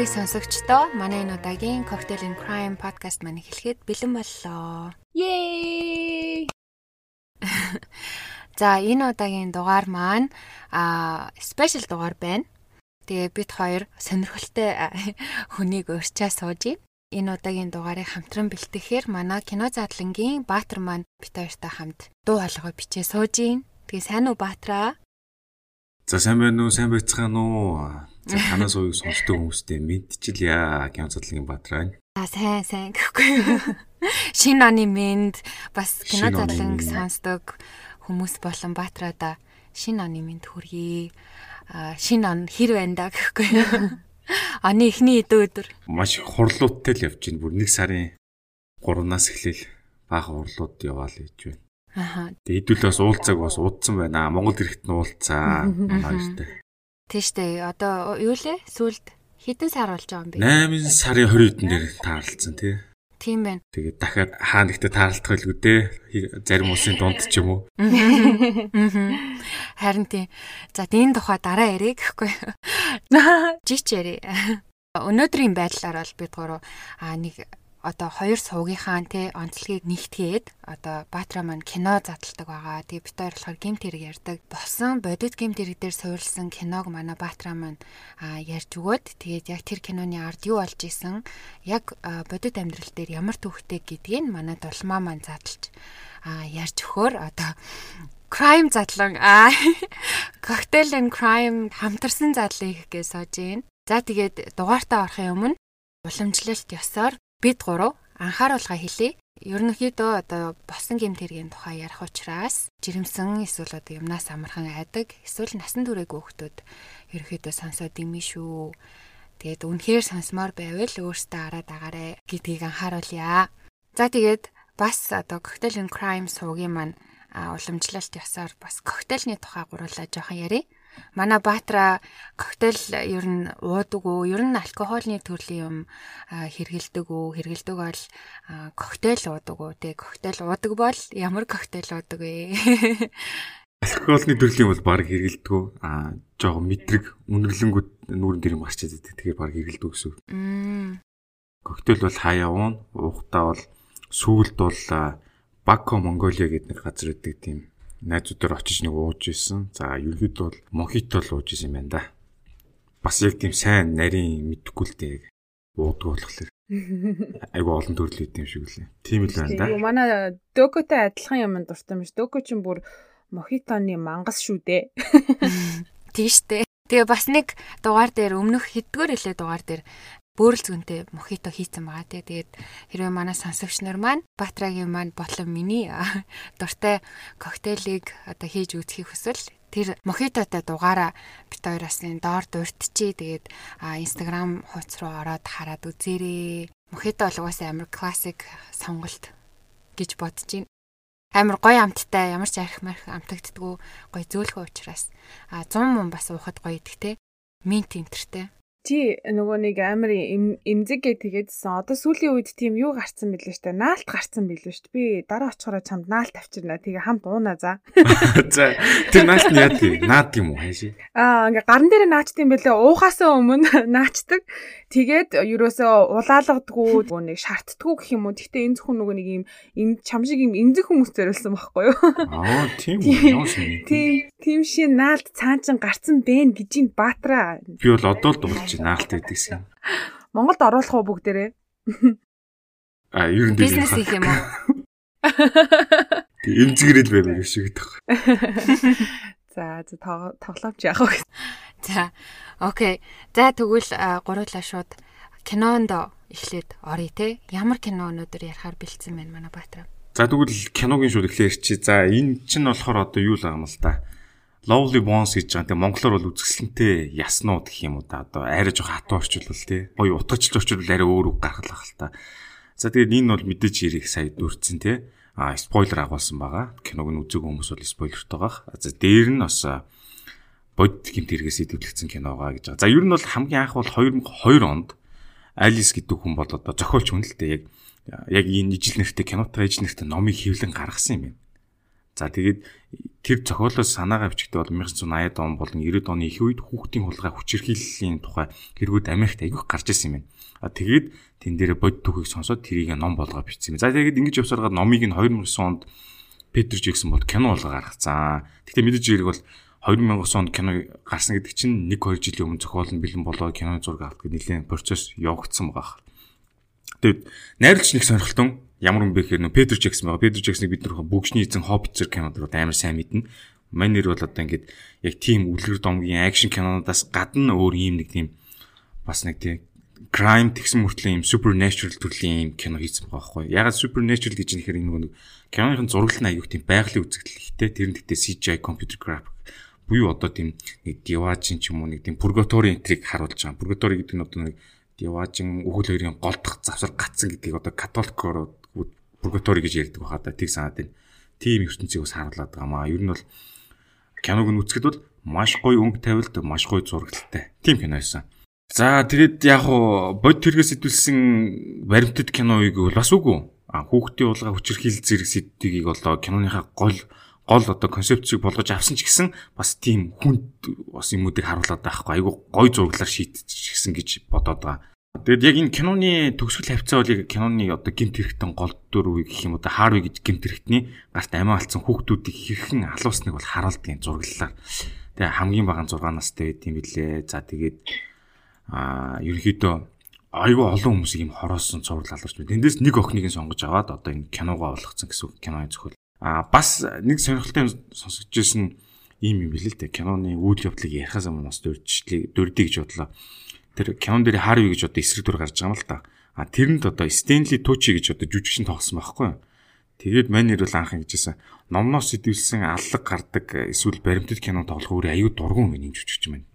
нарийн сонсогчдоо манай энэ удаагийн Cocktail and Crime podcast маань эхлэхэд бэлэн боллоо. Yay! За энэ удаагийн дугаар маань а спешиал дугаар байна. Тэгээ бид хоёр сонирхолтой хүнийг урьчаа сууж байна. Энэ удаагийн дугаарыг хамтран бэлтгэхээр манай кино задлангийн Баатар маань бид хоёртой хамт дуу хоолойгоо бичээ сууж байна. Тэгээ сайн уу Баатараа? За сайн байна уу? Сайн байцгаана уу? За танаас ууг сонсдог хүмүүстээ мэдчихлээ. Кино задлангийн Баатар байна. За сайн сайн гэхгүй. Шинэ оны мэд бас кино задланг сонсдог хүмүүс болон Баатараа шинэ оны мэд хүргэе. А шинэ он хэр байна да гэхгүй. Оны эхний эдөө өдөр. Маш хурлууттай л явж байна. Бүр нэг сарын 3-наас эхлээл бага хурлууд яваал гэж байна. Аха. Тэгээ хэдүүлээ бас уулзааг бас уудсан байна. Монгол ирэхэд нь уулзаа. Хоёртой. Тийш үү. Одоо юу лээ? Сүлд хэдэн сар болж байгаа юм бэ? 8 сарын 20-нд дээр таарлцсан тий. Тийм байна. Тэгээд дахиад хаа нэгтээ таарлах байлгүй дээ. Зарим улсын дунд ч юм уу. Харин тийм. За энэ тухай дараа ярих гэхгүй. Жич яри. Өнөөдрийн байдлаар бол бид гурав а нэг одоо хоёр суугийнхаа те онцлогийг нэгтгээд одоо Баатра маань кино задалдаг байгаа. Тэгээ бид хоёр болохоор гимт хэрэг ярьдаг. Болсон бодит гимт хэрэг дээр суурилсан киног манай Баатра маань ярьж өгөөд тэгээд яг тэр киноны ард юу болж исэн яг бодит амьдрал дээр ямар төвхтэй гэдгийг манай дулмаа маань задалж ярьж өгөхөөр одоо crime задлан аа cocktail and crime хамтарсан задлыг гэж сууж гин. За тэгээд дугаартаа орохын өмнө уламжлалт ёсоор бид гурав анхааруулга хэлье. Ерөнхийдөө одоо босон гэмт хэргийн тухай ярих учраас жирэмсэн эсвэл одоо юмнаас амархан айдаг эсвэл насан туршиг хүүхдүүд ерөнхийдөө сонсоод дими шүү. Тэгээд үнэхээр сонсомоор байвал өөртөө араад агаарэ гэдгийг анхааруулъя. За тэгээд бас одоо Cocktail and Crime суугийн маань уламжлалт ёсоор бас коктейльний тухай гурлаа жоохон ярив. Манай Баатра коктейл ер нь уудаг уу? Ер нь алкогольны төрлийн юм хэргэлдэг үү? Хэргэлдэг бол коктейл уудаг уу? Тэг коктейл уудаг бол ямар коктейл уудаг вэ? Алкогольны төрлийн бол баг хэргэлдэг үү? Аа жоохон мэдрэг үнэрлэнгүүд нүүрэн дээр марчаад байдаг. Тэгэхээр баг хэргэлдэг гэсэн үг. Коктейл бол хаяа уун, уухтаа бол сүүлд бол Бако Монголиа гэдэг нэг газар үүдэг тийм найзуудаар очиж нэг ууж исэн. За ерөөдөө бол мохито л ууж исэн юм байна да. Бас яг тийм сайн нарийн мэдхгүй л дээ. Уудаг болохоор. Айгу олон төрөл үүд юм шиг үлээ. Тийм л байна да. Юу манай докотой адилхан юм дуртай юм ш. Доко ч бүр мохитоны мангас шүү дээ. Тийштэй. Тэгээ бас нэг дугаар дээр өмнөх хэдгээр хэлээ дугаар дээр бөөрөл зүнтэй мохито хийцэн байгаа тий. Тэгээд хэрвээ манай сонсогч нар маань Батрагийн маань болон миний дуртай коктейлийг одоо хийж үзхийг хүсвэл тэр мохитотой дугаараа бит хоёроос нь доор дурдчихъя. Тэгээд Instagram хуудас руу ороод хараад үзээрэй. Мохито бол угаасаа амар классик сонголт гэж бодож байна. Амар гоё амттай ямар ч арх марх амтагддггүй гоё зөөлхөө учраас а 100 мөн бас уухад гоё идэх те. Минт энтертэй. Чи нөгөө нэг амар эмзэг гэ тэгээдсэн. Одоо сүүлийн үед тийм юу гарцсан бэлээ штэ. Наалт гарцсан бэлээ штэ. Би дараа очихороо чамд наалт авчирна. Тэгээ хамт ууна за. За. Тэр наалт нь яа тий? Наад юм уу хайши? Аа ингээ гарн дээр наачт юм бэлээ. Уухаасаа өмнө наачдаг. Тэгээд ерөөсөө улаалгадгүй нэг шаарддаггүй гэх юм уу. Гэхдээ энэ зөвхөн нөгөө нэг юм энэ чам шиг юм эмзэг хүмүүс зориулсан байхгүй юу? Аа тийм үү. Тийм тийм шин наалт цаанчин гарцсан бэ гэж ин баатраа. Би бол одоо л дуулж чинь наалт байдгийсэн. Монголд оруулах уу бүгдээрээ? А ер нь бизнес их юм уу? Тэг эмзэгрэл байв шиг гэдэг. За за тоглоомч яах вэ? За окей. За тэгвэл гурлаа шууд кинонд эхлээд оръё те. Ямар кино өнөөдөр ярихаар бэлдсэн байна манай Баатар. За тэгвэл киногийн шууд эхлэе чи. За энэ чинь болохоор одоо юу л юм л да. Lovely Bones гэж байгаа. Тэгээ монголоор бол үзэсгэлэнтэй яснууд гэх юм уу да. Одоо арай жоох хатуу орчуулвал те. Гоё утгачлж орчуулвал арай өөр үг гаргалах л та. За тэгээд энэ бол мэдээж ирэх сая дүүрцэн те а спойлер агуулсан байгаа. Киног нь үзег хүмүүс бол спойлертай байгаа. За дээр нь бас бод гэмт хэрэгээс идэвхлэгдсэн кино байгаа гэж байгаа. За ер нь бол хамгийн анх бол 2002 онд Алис гэдэг хүн бол одоо зохиолч хүн л дээ яг яг энэ ижил нэртэй кинотой ижил нэртэй номыг хэвлэн гаргасан юм байна. За тэгээд тэр зохиолоос санаагаа бичгдээ бол 1980-ад он болон 90-ад оны их үед хүүхдийн хулгай хүчирхийллийн тухай хэрэгүүд Америкт аявих гарч ирсэн юм байна. А тэгээд тэн дээр бод түүхийг сонсоод тэрийг ном болгоо бичсэн юм. За тэгээд ингэж явсараад номыг нь 2009 онд Петр Жексон бол кино болгоо гаргацсан. Гэхдээ мэдээж хэрэг бол 2009 онд кино гарсан гэдэг чинь 1 2 жилийн өмнө зохиол нь бэлэн болоод киноны зураг авах гэдэг нэлээд процесс явагдсан байгаа. Тэгээд найруулагч нэг сонирхолтой ямар юм бэ гэхээр нөө Петр Джексон байгаа. Петр Джексоныг бид нөхөн бүгшний эзэн Hobbit зэрэг кинонууд амар сайн мэднэ. Мань нэр бол одоо ингээд яг тийм үлгэр домгийн акшн кинонуудаас гадна өөр юм нэг тийм бас нэг тийм crime тэгсэн мөртлөө юм supernatural төрлийн юм кино хийсэн байгаа байхгүй. Ягаад supernatural гэж нэхэр энэ нэг киноны зураглал нь аюух тийм байгалийн үзэгдэл ихтэй тэр нэгтээ CGI computer graphic буюу одоо тийм нэг диважин ч юм уу нэг тийм purgatory энтриг харуулж байгаа. Purgatory гэдэг нь одоо нэг өхөл хоёрын голдох завсар гацсан гэдгийг одоо католикоор пургатори гэж ярьдаг байхаа да тийг санаад байна. Тийм ертөнцийг бас харуулад байгаа маа. Ер нь бол киног нь үзэхэд бол маш гоё өнгө тавилт, маш гоё зурагтай. Тийм кино байсан. За тэгээд яг уу бод тэргээс сэтүүлсэн баримтат киноыг бол бас үгүй. А хүүхдийн улгаа хүчирхийл зэрэг сэдвийг болоо киноныхаа гол гол одоо концепцийг болгож авсан ч гэсэн бас тийм хүнд бас юмуудыг харуулад байхгүй айгу гой зураглаар шийтчихсэн гэж бодоод байгаа. Тэгэд яг энэ киноны төгсгөл хавцаа яг киноны одоо гимт хэрэгтэн гол дүр гэх юм одоо Харви гэж гимт хэрэгтний гарт амиа алдсан хүүхдүүдийг хэрхэн алуусныг бол харуулдаг зураглалаар. Тэгээ хамгийн бага 6 настай байт юм билээ. За тэгээд аа ерөнхийдөө айгүй олон хүмүүс ийм хороосон цуврал алуурч байна. Тэндээс нэг охиныг сонгож аваад одоо энэ киногоо болгоцсон гэсэн киноны зөвхөл. Аа бас нэг сонирхолтой сонсогч ирсэн ийм юм билээ л дээ. Киноны үйл явдлыг ярихаас өмнө бас дурдчихлээ. Дурдъя гэж бодлоо тэр кинон дээр Харви гэж одоо эсрэг дүр гарч байгаа юм л та. А тэрэнд одоо Стенли Тучи гэж одоо жүжигчин тоглосон байхгүй юу? Тэгээд мань нэр бол анх ингэжсэн номноос сэтүүлсэн аллаг гардаг эсвэл баримтат кино тоглох өөр аюу дургуун юм жүжигчин байна.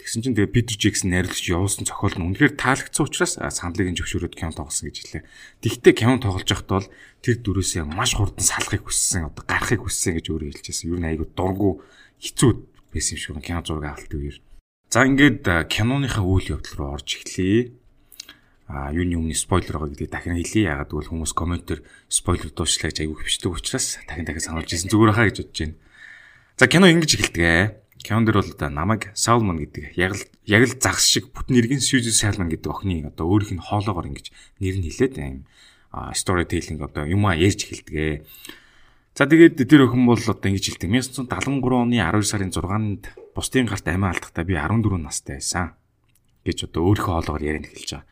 Тэгсэн чинь тэгээ Питер Джексон найруулагч явуулсан зохиол нь үнэхээр таалагдсан учраас саналыг нь зөвшөөрөөд кино тоглосон гэж хэлээ. Тэгтээ кино тоглож байхдаа бол тэр дүрээсээ маш хурдан салахыг хүссэн, одоо гарахыг хүссэн гэж өөрөө хэлчихсэн. Юу нэг аюу дургу хэцүү байсан юм шиг кино зураг авалт үеэр. За ингээд киноныхаа үйл явдал руу орж эхлэе. А юуны өмнө спойлер байгаа гэдгийг дахин хэлье. Ягаад гэвэл хүмүүс комментээр спойлер дуусчлаа гэж аягүй хвчдэг учраас дахин дахин сануулж ирсэн зүгээр хаа гэж бодож байна. За кино ингэж эхэлдэг. Кинон дэр бол намайг Саулман гэдэг яг л яг л загс шиг бүтэн нэргийн Сьюзи Салман гэдэг охины одоо өөрийнх нь хоолоогоор ингэж нэр нь хэлээд юм story telling одоо юм а ярьж эхэлдэг. За тэгээд тэр охин бол одоо ингэж хэлдэг. 1973 оны 12 сарын 6-нд бусдын гарт амиа алдахдаа би 14 настай байсан гэж одоо өөрийнхөө хоолоогоор яриад эхэлж байгаа.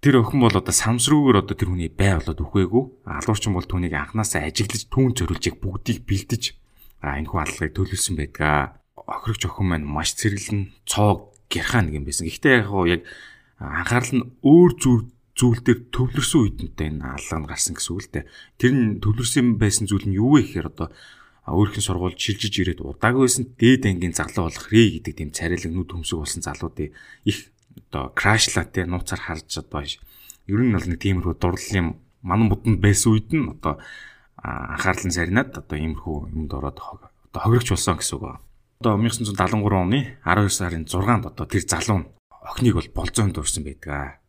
Тэр охин бол одоо самсруугаар одоо тэр хүний бай болоод үхвээгүй. Алуурчин бол түүнийг анханасаа ажиглаж түүн зориулж яг бүгдийг бэлдэж а энэ хүн аллагыг төлөвлөсөн байдаг. Охирогч охин маань маш цэрэглэн цоо гэрхаа нэг юм байсан. Гэхдээ яг яг анхаарал нь өөр зүйл зүйл дээр төвлөрсөн үед нь энэ аллаа нь гарсан гэсэн үг л дээ. Тэр нь төвлөрсөн байсан зүйл нь юу вэ гэхээр одоо өөрхийн сургууль шилжиж ирээд удаагүй байсан дээд ангийн залуу болох рэ гэдэг тийм царайлаг нүд хөмсөг болсон залуудыг их одоо крашлаа те нууцаар харж одоо ер нь бол нэг тиймэрхүү дурлалын манан буданд байсан үед нь одоо анхаарлан сарнаад одоо иймэрхүү юмд ороод одоо хогрогч болсон гэсэн үг. Одоо 1973 оны 12 сарын 6-нд одоо тэр залуу нь охиныг бол болзоонд дурсан байдаг.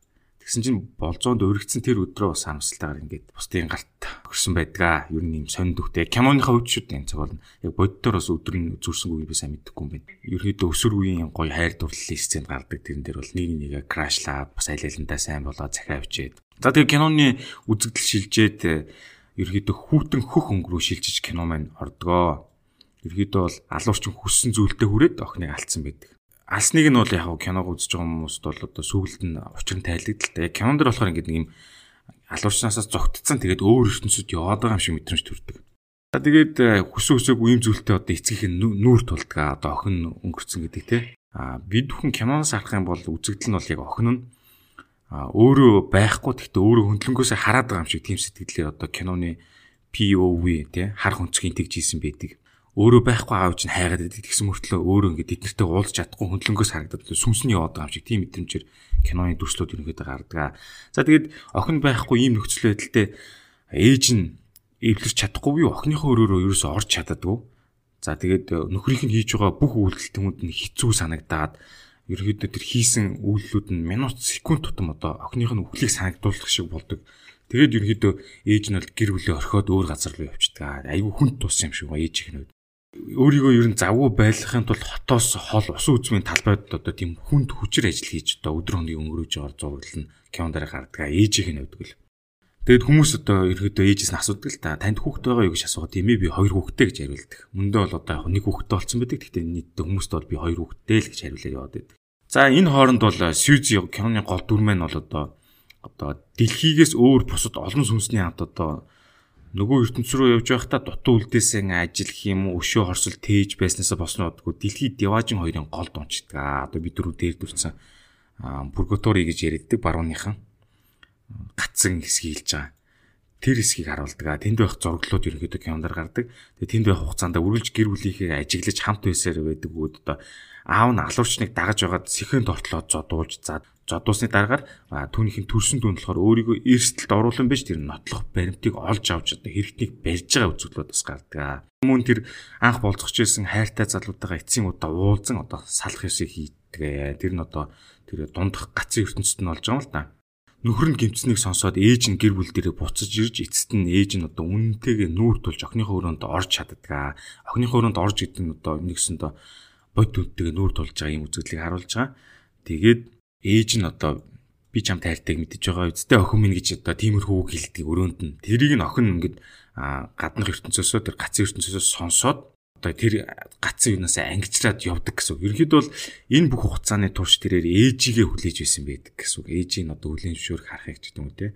Тэгсэн чинь болзоонд өргөцсөн тэр өдрөө бас харамсалтайгаар ингээд бусдын гарт өгсөн байдгаа. Ер нь юм сонд үхтэй. Киноныхаа үед шүү дээ энэ цаг бол яг боддоор бас өдөр нь зүрсэнгүй би сайн мэдэхгүй юм байна. Ерөөдөө өсөр үеийн гоё хайр дурлалын сценд гардаг тэрэн дээр бол нэг нэгэ крашлаад бас аль алиндаа сайн болоод захиа авчихэд. За тэгээ киноны үзэгдэл шилжээд ерөөдөө хүүтэн хөх өнгөрөө шилжиж кино маань ордгоо. Ерөөдөө бол алуурчин хүссэн зүйлдээ хүрээд охиныг алдсан байдаг алсныг нь бол яг киног үзэж байгаа хүмүүст бол одоо сүүлд нь учир нь тайлэгдэлтэй. Яг кинон дэр болохоор ингээд нэг юм алуурчнаасаа зогтцсон тэгээд өөр ертөнцид яваад байгаа юм шиг мэдрэмж төрдөг. За тэгээд э, хүсэн хүсээгүй ийм зүйлтэй одоо эцгийнх нь нүүр тулдгаа одоо охин өнгөрцөн гэдэг те. А бид бүхэн киноноос харах юм бол үзэгдэл нь бол яг охин нь өөрөө байхгүй гэхдээ өөрөө хөндлөнгөөсөө хараад байгаа юм шиг тийм сэтгэлээр одоо киноны POV те харах өнцгийн тэгж хийсэн байдаг өөрөө байхгүй аав чинь хайгаад байдаг гэсэн мөртлөө өөрөө ингээд эднэртэй уулзч чадахгүй хөндлөнгөөс харагдаад сүнсний яваад байгаа юм шиг тийм мэдрэмжээр киноны дүрслүүд ерөнхийдөө гардаг. За тэгээд охин байхгүй ийм нөхцөл байдалтай ээж нь эвлэрч чадахгүй юу охиныхоо өрөөрөө ерөөсөө орж чаддаггүй. За тэгээд нөхрийнх нь хийж байгаа бүх үйлдэл тэнд нь хэцүү санагдаад ерөнхийдөө тэр хийсэн үйлдэлүүд нь минут секунд тутам одоо охиных нь үхлийг санагдуулах шиг болдог. Тэгээд ерөнхийдөө ээж нь бол гэр бүлээ орхиод өөр газар руу явчихдаг. Айгүй хүнд тус юм шиг ба ээж их нь. Өөрийгөө ер нь завгүй байлгахын тулд хотоос хол ус үзмийн талбайд одоо тийм хүнд хүчээр ажил хийж одоо өдөр хоногийн өнгөрөөж байгаа зураглал нь кинон дээр гардаг. Ээжийнх нь өгдөг л. Тэгэд хүмүүс одоо ерөөдөө ээжээс нь асуудаг л та танд хүүхэд байгаа юу гэж асуугаад тийм ээ би хоёр хүүхэдтэй гэж хариулдаг. Мөндөө бол одоо яг нэг хүүхэдтэй болсон байдаг. Гэхдээ нийтдээ хүмүүст бол би хоёр хүүхэдтэй л гэж хариулаад яваад байдаг. За энэ хооронд бол Сьюзи киноны гол дүр маань бол одоо одоо дэлхийгээс өөр бусад олон сүнсний хамт одоо нөгөө ертөнц рүү явж байхдаа дутуу үлдээсэн ажил уу өшөө хорсол тээж байснасаа боснуудгүй дэлхийд Деважин хоёрын гол дунчдаг. Одоо бид дөрөв дээр дүрсэн пургатори гэж яригддаг барууныхан гацсан хэсгийг хэлж байгаа. Тэр хэсгийг харуулдаг. Тэнд байх зураглууд ерөнхийдөө кинондор гардаг. Тэгээ тэнд байх хугацаанд үргэлж гэр бүлийнхээ ажиглаж хамт байсаар байдаг үүд одоо аав нь алуурчныг дагаж байгаад сэхэн тортлоод зодуулж зад зодуусны дараагаар түүнийхэн төрсөн дүн болохоор өөрийгөө эрсдэлд оруулан биш тэр нотлох баримтыг олж авч одоо хэрэгтнийг барьж байгаа үзэгдлүүд бас гардаг. Мөн тэр анх болцохч байсан хайртай залуутайгаа эцсийн удаа уулзсан одоо салах ёсыг хийдэг. Тэр нь одоо тэр дундах гацын ертөнцид нь олж байгаа юм л да. Нөхөр нь гимцнийг сонсоод ээж нь гэр бүл дээрээ буцаж ирж эцэст нь ээж нь одоо үнэнтэйгээ нүүр тулж охиныхоо өрөөнд орж чаддаг. Охиныхоо өрөөнд орж идэг нь одоо нэгсэндээ бод үдтэйгээ нүүр тулж байгаа юм үзэгдлийг харуулж байгаа. Тэгээд ээж нь одоо би чам тайртайг мэдэж байгаа үсттэй охин минь гэж одоо тиймэрхүү үг хэлдэг өрөөнд нь тэрийг нь охин ингээд гаднах ертөнцөөсөө тэр гацын ертөнцөөсөө сонсоод одоо тэр гацын юунаас ангижраад явдаг гэсэн үг. Ерөнхийдөө бол энэ бүх хугацааны турш тэрээр ээжигээ хүлээж байсан байдаг гэсэн. Ээжийг одоо хүлээн зөвшөөрөх ч гэдэг юм те.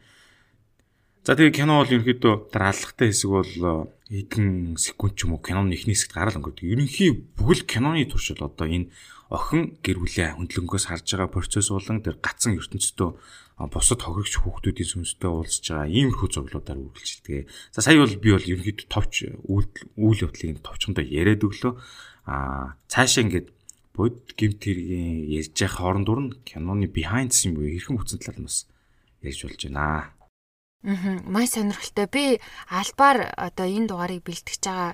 За тэгээ кино бол ерөнхийдөө дарааллахтай хэсэг бол эдэн секунд ч юм уу киноны эхний хэсэгт гараал өнгөрдөг. Ерөнхий бүхэл киноны туршил одоо энэ охин гэр бүлээ хөндлөнгөөс харж байгаа процесс болон тэр гацсан ертөнцийн бусад хохирогч хүүхдүүдийн сүнстэй уулзж байгаа иймэрхүү зурлуудаар үргэлжилдэг. За сая бол би бол ерөнхийдөө товч үйл явдлыг товчондоо яриад өглөө. Аа цаашаа ингээд бод гимт хэргийн ярьж байгаа хооронд дур нь киноны behind scene буюу хэрхэн бүтсэн талаар нь бас ярьж болж байна. Аа. Май сонирхолтой. Би альбаар одоо энэ дугаарыг бэлтгэж байгаа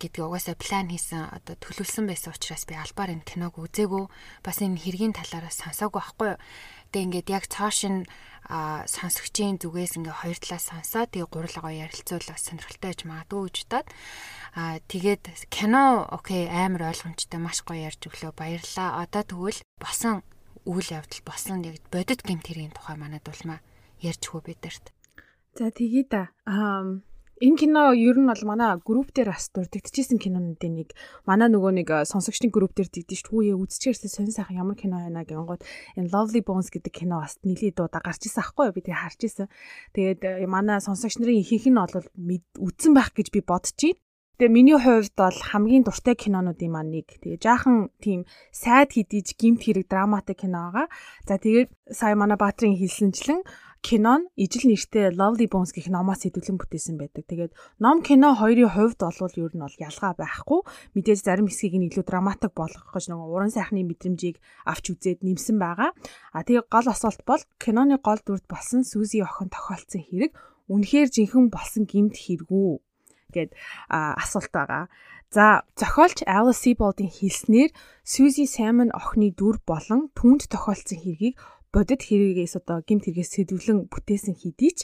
гэдгийг угаасаа план хийсэн одоо төлөвлөсөн байсан учраас би альбаар энэ киног үзээгүй. Бас энэ хэргийн талаараа сонсоогүй байхгүй юу. Тэгээ ингээд яг цоошин сонсогчийн зүгээс ингээ хоёр талаас сонсоо тэгээ гурилгоо ярилцуулах сонирхолтой байж магадгүй гэж бодоод аа тэгээд кино окей амар ойлгомжтой маш гоё ярьж өглөө баярлаа. Одоо тэгвэл босон үйл явдал босон яг бодит гэмт хэргийн тухай манад улмаа ярьж хөө бидэрт. За тэгээ да. Аа энэ кино ер нь бол манай групп дээр бас дурддагчсэн кинонуудын нэг манай нөгөө нэг сонсогчдын групп дээр дэгдэж түүе үзчихээрсэн сонь сайхан ямар кино байна гэнгүүт энэ Lovely Bones гэдэг кино бас нилийн дуудаа гарч исэн аахгүй юу би тэгээ харж исэн. Тэгээд манай сонсогч нарын ихэнх нь бол үдсэн байх гэж би байна. Тэгээ миний хувьд бол хамгийн дуртай кинонуудын маань нэг. Тэгээ жаахан тийм сайд хидиж гимт хэрэг драматик кино байгаа. За тэгээд сая манай Баатрин хэлсэнчлэн кино нь ижил нэртэй Lovely Bones гэх номоос хэдүүлэн бүтээсэн байдаг. Тэгээд ном кино хоёрын хувьд бол ер нь бол ялгаа байхгүй. Мэдээж зарим хэсгийг нь илүү драматик болгох гэж нөгөө уран сайхны мэдрэмжийг авч үзээд нэмсэн байгаа. А тэгээд гол асуулт бол киноны гол дүрд болсон Сүзи охин тохиолдсон хэрэг үнэхээр жинхэнэ болсон гимт хэрэгүү гэд асуулт байгаа. За зохиолч Alice Sebold-ийн хэлснээр Suzy Salmon охины дүр болон түүнд тохиолдсон хэргийг бодит хэрэгээс одоо гимт хэрэгээс сэдвлэн бүтээсэн хэдий ч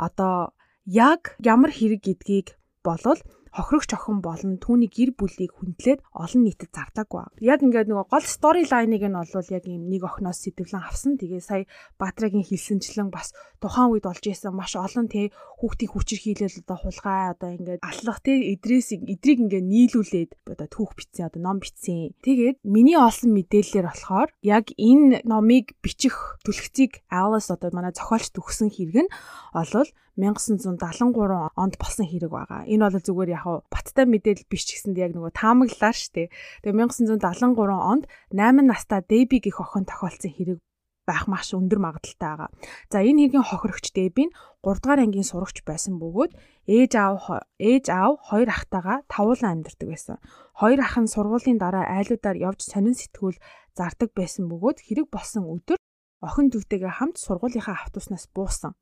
одоо яг ямар хэрэг гэдгийг болвол хохирогч охин болон түүний гэр бүлийг хүндлээд олон нийтэд зардаггүй. Яг ингээд нөгөө гол стори лайныг нь бол яг ийм нэг охиноос сэтгэлэн авсан. Тэгээ сая Баатрагийн хэлсэнчлэн бас тухайн үед болж исэн маш олон тий хүүхдийн хүчээр хийлэл одоо хулгай одоо ингээд аллах тий эдрээс эдрийг ингээд нийлүүлээд одоо түүх бичсэн одоо ном бичсэн. Тэгээд миний олсон мэдээллээр болохоор яг энэ номыг бичих түлхцийг Alice одоо манай зохиолч төгсөн хэрэг нь олвол 1973 онд болсон хэрэг байгаа. Энэ бол зүгээр яг баттай мэдээлэл биш ч гэсэнд яг нөгөө таамаглалаар штэ. Тэгээ 1973 онд 8 настай Дэби гих охин тохиолдсон хэрэг байх маш өндөр магадaltaй байгаа. За энэ хэргийн хохирогч Дэби нь 3 дугаар ангийн сурагч байсан бөгөөд ээж аав ээж аав хоёр ахтайгаа тавуулан амьдардаг байсан. Хоёр ах нь сургуулийн дараа айлуудаар явж сонин сэтгүүл зардаг байсан бөгөөд хэрэг болсон өдөр охин дүүтэйгээ хамт сургуулийнхаа автобуснаас буусан.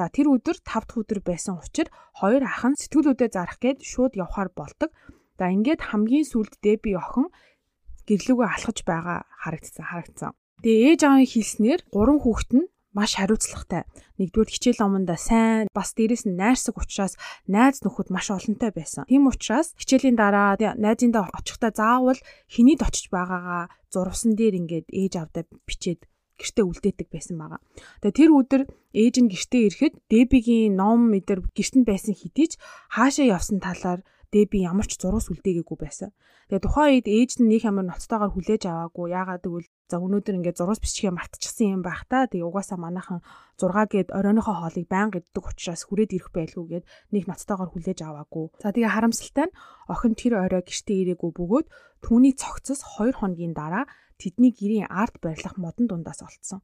За тэр өдөр 5 дахь өдөр байсан учраас хоёр ах нь сэтгүүлүүдэд зарах гээд шууд явхаар болдог. За ингээд хамгийн сүлд Дэби охин гэрлүүгөө алхаж байгаа харагдсан харагдсан. Тэгээ ээж аавын хэлснээр гурван хүүхэд нь маш хариуцлагатай. Нэгдүгээр хичээл номонда сайн бас дээрэс нь найрсаг учраас найз нөхөд маш олонтой байсан. Тийм учраас хичээлийн дараа найзындаа очихдаа заавал хинийд очиж байгаагаа зурвсан дээр ингээд ээж авдаа бичээд гэртээ үлдээдэг байсан байгаа. Тэгээ тэр өдөр ээж нь гэртээ ирэхэд Дебигийн ном мэдэр гэртэнд байсан хэдий ч хаашаа явсан талаар Дэби ямар ч зурус үлдээгээгүй байсан. Тэгээ тухайн үед ээж нь нэг ямар ноцтойгоор хүлээж аваагүй. Яагаад гэвэл за өнөөдөр ингээд зурус бичгээ мартчихсан юм байх та. Тэгээ угаасаа манайхан 6 гээд оройнохоо хоолыг байнга иддэг учраас хүрээд ирэх байлгүй гээд нэг ноцтойгоор хүлээж аваагүй. За тэгээ харамсалтай нь охин тэр орой гэртээ ирээгүй бөгөөд түүний цогцос 2 хоногийн дараа тэдний гэрийн арт барилах модон дундаас олцсон.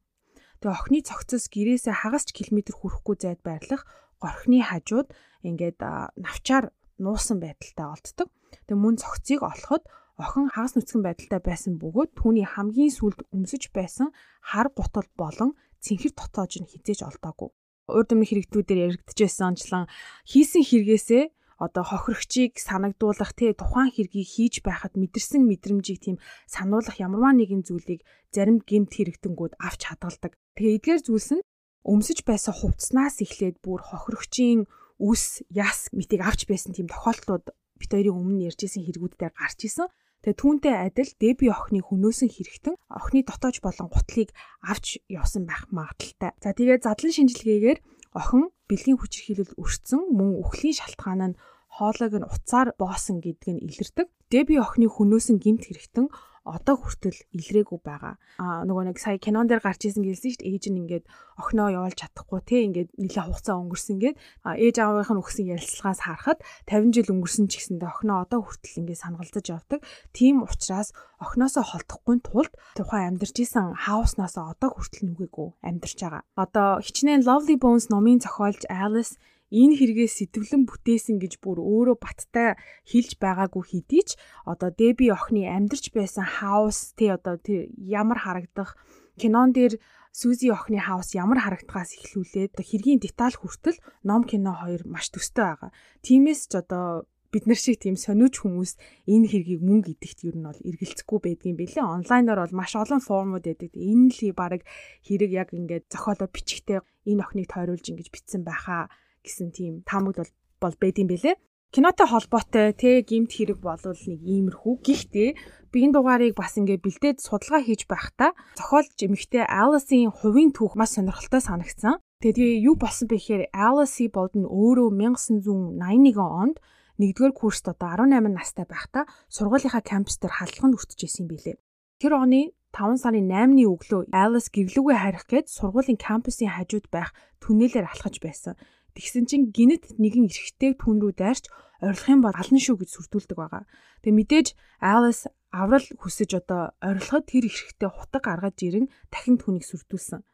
Тэгээ охины цогцос гэрээсээ хагас ч километр хүрэхгүй зайд байрлах горхны хажууд ингээд навчаар нуусан байдалтай олддог. Тэгээ мөн цогцыг олоход охин хагас нүцгэн байдалтай байсан бөгөөд түүний хамгийн сүлд өмсөж байсан хар гутал болон цэнхэр дотоож нь хизээж олдоогүй. Урд өмнө хэрэгтүүдээр яригдчихсэн онцлон хийсэн хэрэгээсээ одоо хохирогчийг санагдуулах тий тухайн хэргийг хийж байхад мэдэрсэн мэдрэмжийг тийм сануулах ямарваа нэгэн зүйлийг зарим гэмт хэрэгтэнгүүд авч хадгалдаг. Тэгээ эдгээр зүйлс нь өмсөж байсан хувцснаас эхлээд бүр хохирогчийн үс яс митийг авч байсан тийм тохиолдлууд бит хоёрын өмнө ярьжсэн хэрэгүүд дээр гарч исэн. Тэгээ түүнтэй адил Деби охины хөнөөсөн хэрэгтэн охины дотоож болон гутлыг авч явсан байх магадaltaй. За тэгээ задлан шинжилгээгээр охин бэлгийн хүчирхийлэл өртсөн мөн үхлийн шалтгаан нь хоолойг нь уцаар боосон гэдг нь илэрдэг. Деби охины хөнөөсөн гимт хэрэгтэн одоо хүртэл илрээгүй байгаа. Аа нөгөө нэг сая кинон дээр гарч исэн гэлсэн шүү дээ. Ээж нь ингээд охиноо явуулж чадахгүй те ингээд нэлээ хугацаа өнгөрсөн гээд ээж аавынх нь өгсөн ярилцлагаас харахад 50 жил өнгөрсөн ч гэсэндээ охиноо одоо хүртэл ингээд сангалзаж явдаг. Тийм учраас охиноосоо холдохгүй тулд тухайн амьдарч исэн хауснаасаа одоо хүртэл нүгээгүй амьдарч байгаа. Одоо хичнээн Lovely Bones номын зохиолч Alice энэ хэрэгээ сэтгэлэн бүтээсэн гэж бүр өөрөө баттай хэлж байгаагүй хэдий ч одоо Деби охины амьдарч байсан хаус тий одоо тэр ямар харагдах кинон дээр Сүзи охины хаус ямар харагдахаас эхлүүлээд хэргийн деталь хүртэл ном кино хоёр маш төстэй байгаа. Тимээс ч одоо бид нар шиг тийм сониуч хүмүүс энэ хэргийг мөнгө идэхт юу нь бол эргэлзэхгүй байдгийн бэлээ. Онлайнаар бол маш олон формууд байдаг. Энэ л баг хэрэг яг ингээд зохиолоо бичгтээ энэ охиныг тойруулж ингэж бичсэн байхаа гэсэн тийм таамагд бол бол байд юм бэлээ. Кинотой холбоотой те гимт хэрэг болвол нэг иймэрхүү. Гэхдээ би энэ дугаарыг бас ингээ бэлдээд судалгаа хийж байхдаа зохиолч эмэгтэй Alice-ийн хувийн түүх маш сонирхолтой санагдсан. Тэгээ юу болсон бэ гэхээр Alice Bolden өөрөө 1981 онд нэгдүгээр курст одоо 18 настай байхдаа сургуулийнхаа кампус дээр халдлаганд өртөжсэн юм билээ. Тэр оны 5 сарын 8-ны өглөө Alice гэрлүүгээ харих гээд сургуулийн кампусын хажууд байх түнэлээр алхаж байсан. Тэгсэн чинь гинэт нэгэн эрэгтэй түн рүү дайрч орилох юм бол алан шүү гэж сүрдүүлдэг байгаа. Тэгээ мэдээж Alice аврал хүсэж одоо орилоход тэр эрэгтэй хутаг гаргаж ирэн дахин түүнийг сүрдүүлсэн.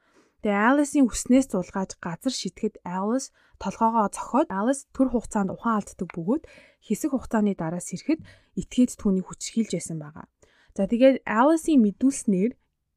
Тэгээ Alice-ийн хүснээс зулгааж газар шитгэхэд Alice толгоогоо цохоод Alice төр хугацаанд ухаан алддаг бөгөөд хэсэг хугацааны дараа сэрхэд итгээд түүнийг хүчрхийлж байсан байгаа. За тэгээд Alice-ийн мэдүүлснээр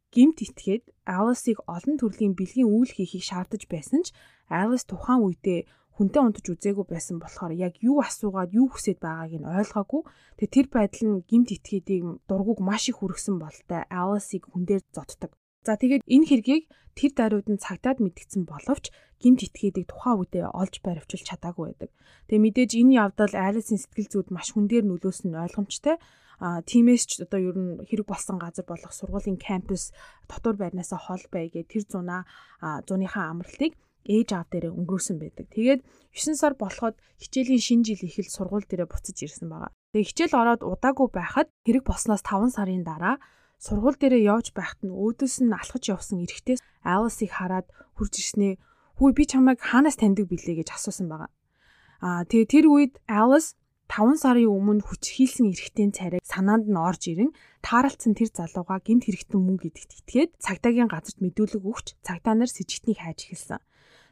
гимт итгээд Alice-ыг олон төрлийн бэлгийн үйл хийхийг шаардаж байсан ч Alice тухайн үедээ хүнтэй унтаж үзээгүй байсан болохоор яг юу асуугаад юу хүсэж байгааг нь ойлгоогүй. Тэгээ тэр байдал нь гимт итгээдийг дургуг маш их хүргэсэн болтой Alice-ыг хүн дээр зодтдаг. За тэгээд энэ хэргийг тэр даруйд нь цагтаад мэдгдсэн боловч гимт итгээдийг тухайн үедээ олж баривчилж чадаагүй байдаг. Тэгээ мэдээж энэ явдал Alice-ийн сэтгэл зүйд маш хүн дээр нөлөөсөн нь ойлгомжтой. А тиймээс ч одоо ер нь хэрэг болсон газар болох сургуулийн кампус дотор байрнаасаа хол байгээ тэр зунаа зуныхаа амралтыг ээж аав дээрээ өнгөрөөсөн байдаг. Тэгээд 9 сар болоход хичээлийн шинэ жил эхэлж сургууль дээрээ буцаж ирсэн байгаа. Тэгээд хичээл ороод удаагүй байхад хэрэг болсноос 5 сарын дараа сургууль дээрээ явж байхад нь өөдөөс нь алхаж явсан эрэгтэй Alice-ыг хараад хурж ирснээ "Хүү би чамайг хаанаас таньдаг билээ?" гэж асуусан байгаа. Аа тэгээ тэр үед Alice 5 сарын өмнө хүчрхийлсэн эрэгтэй царайг санаанд нь орж ирэн тааралцсан тэр залууга гинт хэрэгтэн мөнгө гэдэгт итгээд цагдаагийн газарт мэдүүлэг өгч цагдаа нар с ิจ гтнийг хайж эхэлсэн.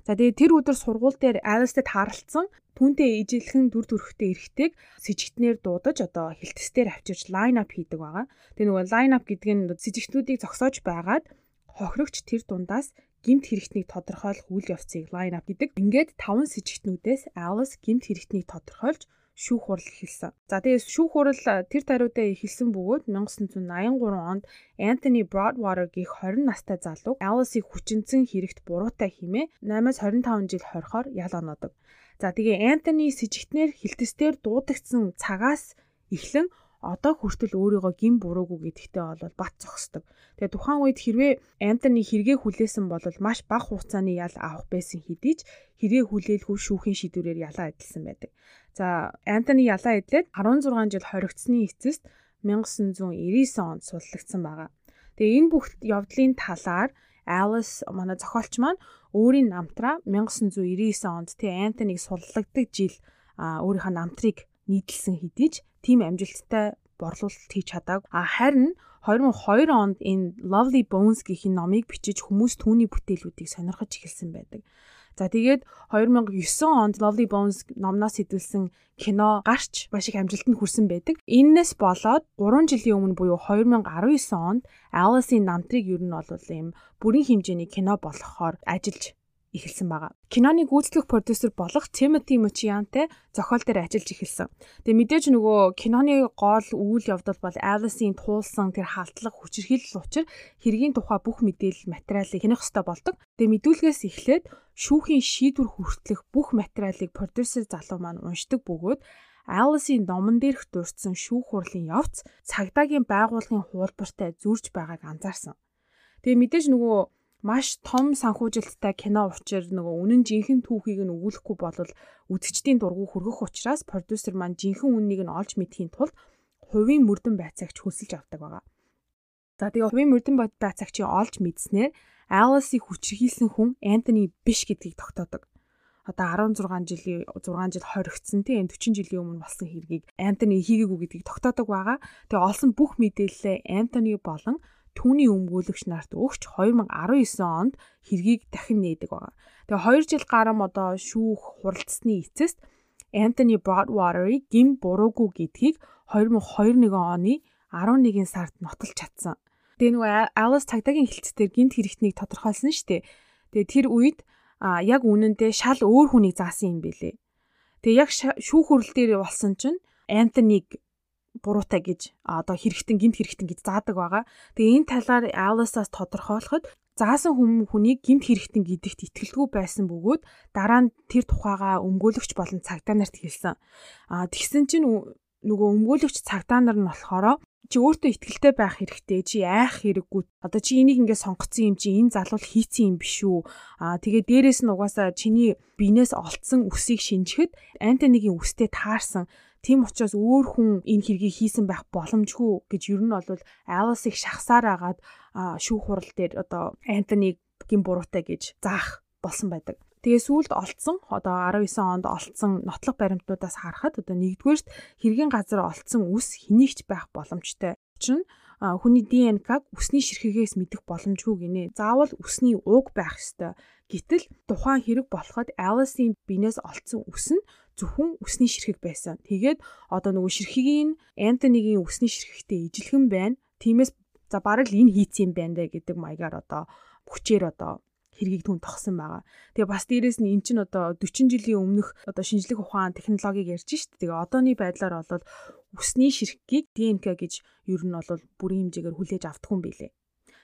За тэгээ тэр өдөр сургууль дээр Alice-тэй тааралцсан түүнтэй ижилхэн дүр төрхтэй эрэгтэйг сэжигтнэр дуудаж одоо хилтэстээр авчирч лайн ап хийдэг байгаа. Тэгээ нөгөө лайн ап гэдэг нь сэжигтнүүдийг зогсоож байгаад хохирогч тэр дундаас гимт хэрэгтнийг тодорхойлох үйл явцыг лайн ап гэдэг. Ингээд таван сэжигтнүүдээс Alice гимт хэрэгтнийг тодорхойлж шүүх хурал эхэлсэн. За тэгээд шүүх хурал тэр тариудаа эхэлсэн бөгөөд 1983 онд Anthony Broadwater гих 20 настай залуу Alice-ийг хүчинцэн хэрэгт буруутай химээ 8-аас 25 жил хорихоор ял оноодог. За тэгээ Anthony с ิจ гтнэр хилтэстээр дуудагдсан цагаас эхлэн одоо хүртэл өөрийгөө гин буруугүй гэдэгтээ бол бат зогсдог. Тэгээ тухайн үед хэрвээ Антони хэрэгээ хүлээсэн бол маш бага хугацааны ял авах байсан хэдий ч хэрэгээ хүлээлгүй шүүхийн шийдвэрээр ялаа эдэлсэн байдаг. За Антони ялаа эдлээд 16 жил хоригдсны эцэст 1999 онд суллагдсан байгаа. Тэгээ энэ бүх явдлын талаар Alice манай зохиолч маань өөрийн намтраа 1999 онд тий Антониг суллагдаг жил өөрийнхөө намтрыг нийтлсэн хэдий ч тийм амжилттай борлуулалт хийж чадаагүй. А харин 2002 онд энэ Lovely Bones гэх энэ номыг бичиж хүмүүс түүний бүтээлүүдийг сонирхож эхэлсэн байдаг. За тэгээд 2009 онд Lovely Bones номноос хэдүүлсэн кино гарч маш их амжилтанд хүрсэн байдаг. Иннээс болоод 3 жилийн өмнө буюу 2019 онд Alice-ийн намтрыг ер нь бол ийм бүрэн хэмжээний кино болгохоор ажиллаж эхэлсэн байгаа. Киноны гүйцэтгэх продюсер болох Timothy Mochianтэй зохиол дээр ажиллаж эхэлсэн. Тэгээ мэдээж нөгөө киноны гол үйл явдал бол Alice-ийн туулсан тэр халдлага хүчирхийлэл учир хэргийн тухай бүх мэдээлэл материалыг хянах хэрэгтэй болдог. Тэгээ мэдүүлгээс эхлээд шүүхийн шийдвэр хүртэлх бүх материалыг продюсер залуу маань уншдаг бөгөөд Alice-ийн номон дээрх дурдсан шүүх хурлын явц цагдаагийн байгууллагын хуулбартай зөрж байгааг анзаарсан. Тэгээ мэдээж нөгөө маш том санхүүжилттай кино учир нөгөө үнэн жинхэнэ түүхийг нь өгүүлэхгүй бол үзэгчдийн дургу хүргэх учраас продюсер маань жинхэнэ үннийг нь олж мэдхийн тулд хувийн мөрдөн байцаагч хөлсөлж авдаг байгаа. За тэгээ хувийн мөрдөн байцаагчийг олж мэдснээр Alice-ийг хүчрхийлсэн хүн Антони биш гэдгийг тогтоодог. Одоо 16 жилийн 6 жил хоригдсан тийм 40 жилийн өмнө болсон хэргийг Антони хийгээгүй гэдгийг тогтоодог байгаа. Тэгээ олсон бүх мэдээлэлээ Антони болон түүний өмгөөлөгч нарт өгч 2019 онд хэргийг дахин нээдэг байгаа. Тэгээ 2 жил гарам одоо шүүх хуралдсны эцэст Anthony Broadwater-ыг гин буруугүй гэдгийг 2021 оны 11 сард нотолж чадсан. Тэгээ нөгөө Alice цагдаагийн хэлцээр гинт хэрэгтнийг тодорхойлсон шүү дээ. Тэгээ тэр үед а яг үнэндээ шал өөр хүнийг заасан юм бэлээ. Тэгээ яг шүүх хурал дээр болсон чинь Антонийг буруутай гэж одоо хэрэгтэн гинт хэрэгтэн гэж заадаг байгаа. Тэгээ энэ талаар Alice-аас тодорхойлоход заасан хүм хүнийг гинт хэрэгтэн гэдэгт итгэлгүй байсан бөгөөд дараа нь тэр тухайга өмгөөлөгч болон цагдаа нарт хэлсэн. А тэгсэн чинь нөгөө өмгөөлөгч цагдаа нар нь болохоор чи өөртөө ихтгэлтэй байх хэрэгтэй. Чи айх хэрэггүй. Одоо чи энийг ингээд сонгоцсон юм чи энэ залуул хийцэн юм биш үү? Аа тэгээ дээрэс нь угаасаа чиний биенээс олцсон үсийг шинжихэд антинигийн үстэй таарсан. Тийм учраас өөр хүн энэ хэргийг хийсэн байх боломжгүй гэж ер нь бол Alice-ыг шахсаар агаад шүүх хурал дээр одоо Антони гин буруутай гэж заах болсон байдаг. Тэгээ сүүлд олцсон одоо 19 онд олцсон нотлох баримтнуудаас харахад одоо нэгдүгээрт хэргийн газар олцсон үс хэнийгч байх боломжтой. Учир нь хүний ДНК-г үсний ширхэгээс мэдэх боломжгүй гинэ. Заавал үсний ууг байх ёстой. Гэтэл тухайн хэрэг болоход Alice-ийн биенээс олцсон үс нь зөвхөн үсний ширхэг байсан. Тэгээд одоо нөгөө ширхгийн Антонигийн үсний ширхэгтэй ижилхэн байна. Тиймээс за бараг л энэ хийцэн байна дэ гэдэг маягаар одоо хүчээр одоо хэргийг түн тогсон байгаа. Тэгээ бас дээрэс нь эн чинь одоо 40 жилийн өмнөх одоо шинжлэх ухаан технологиг ярьж шít. Тэгээ одооны байдлаар бол үсний ширхгийг ДНК гэж ер нь бол бүрийн хэмжээгээр хүлээж авдаг юм билэ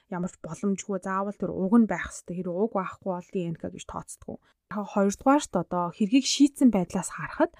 ямар ч боломжгүй заавал тэр уг нь байх хэвээр хэрэг уг байхгүй бол ДНК гэж тооцдог хоёрдугаарт одоо хэргийг шийдсэн байдлаас харахад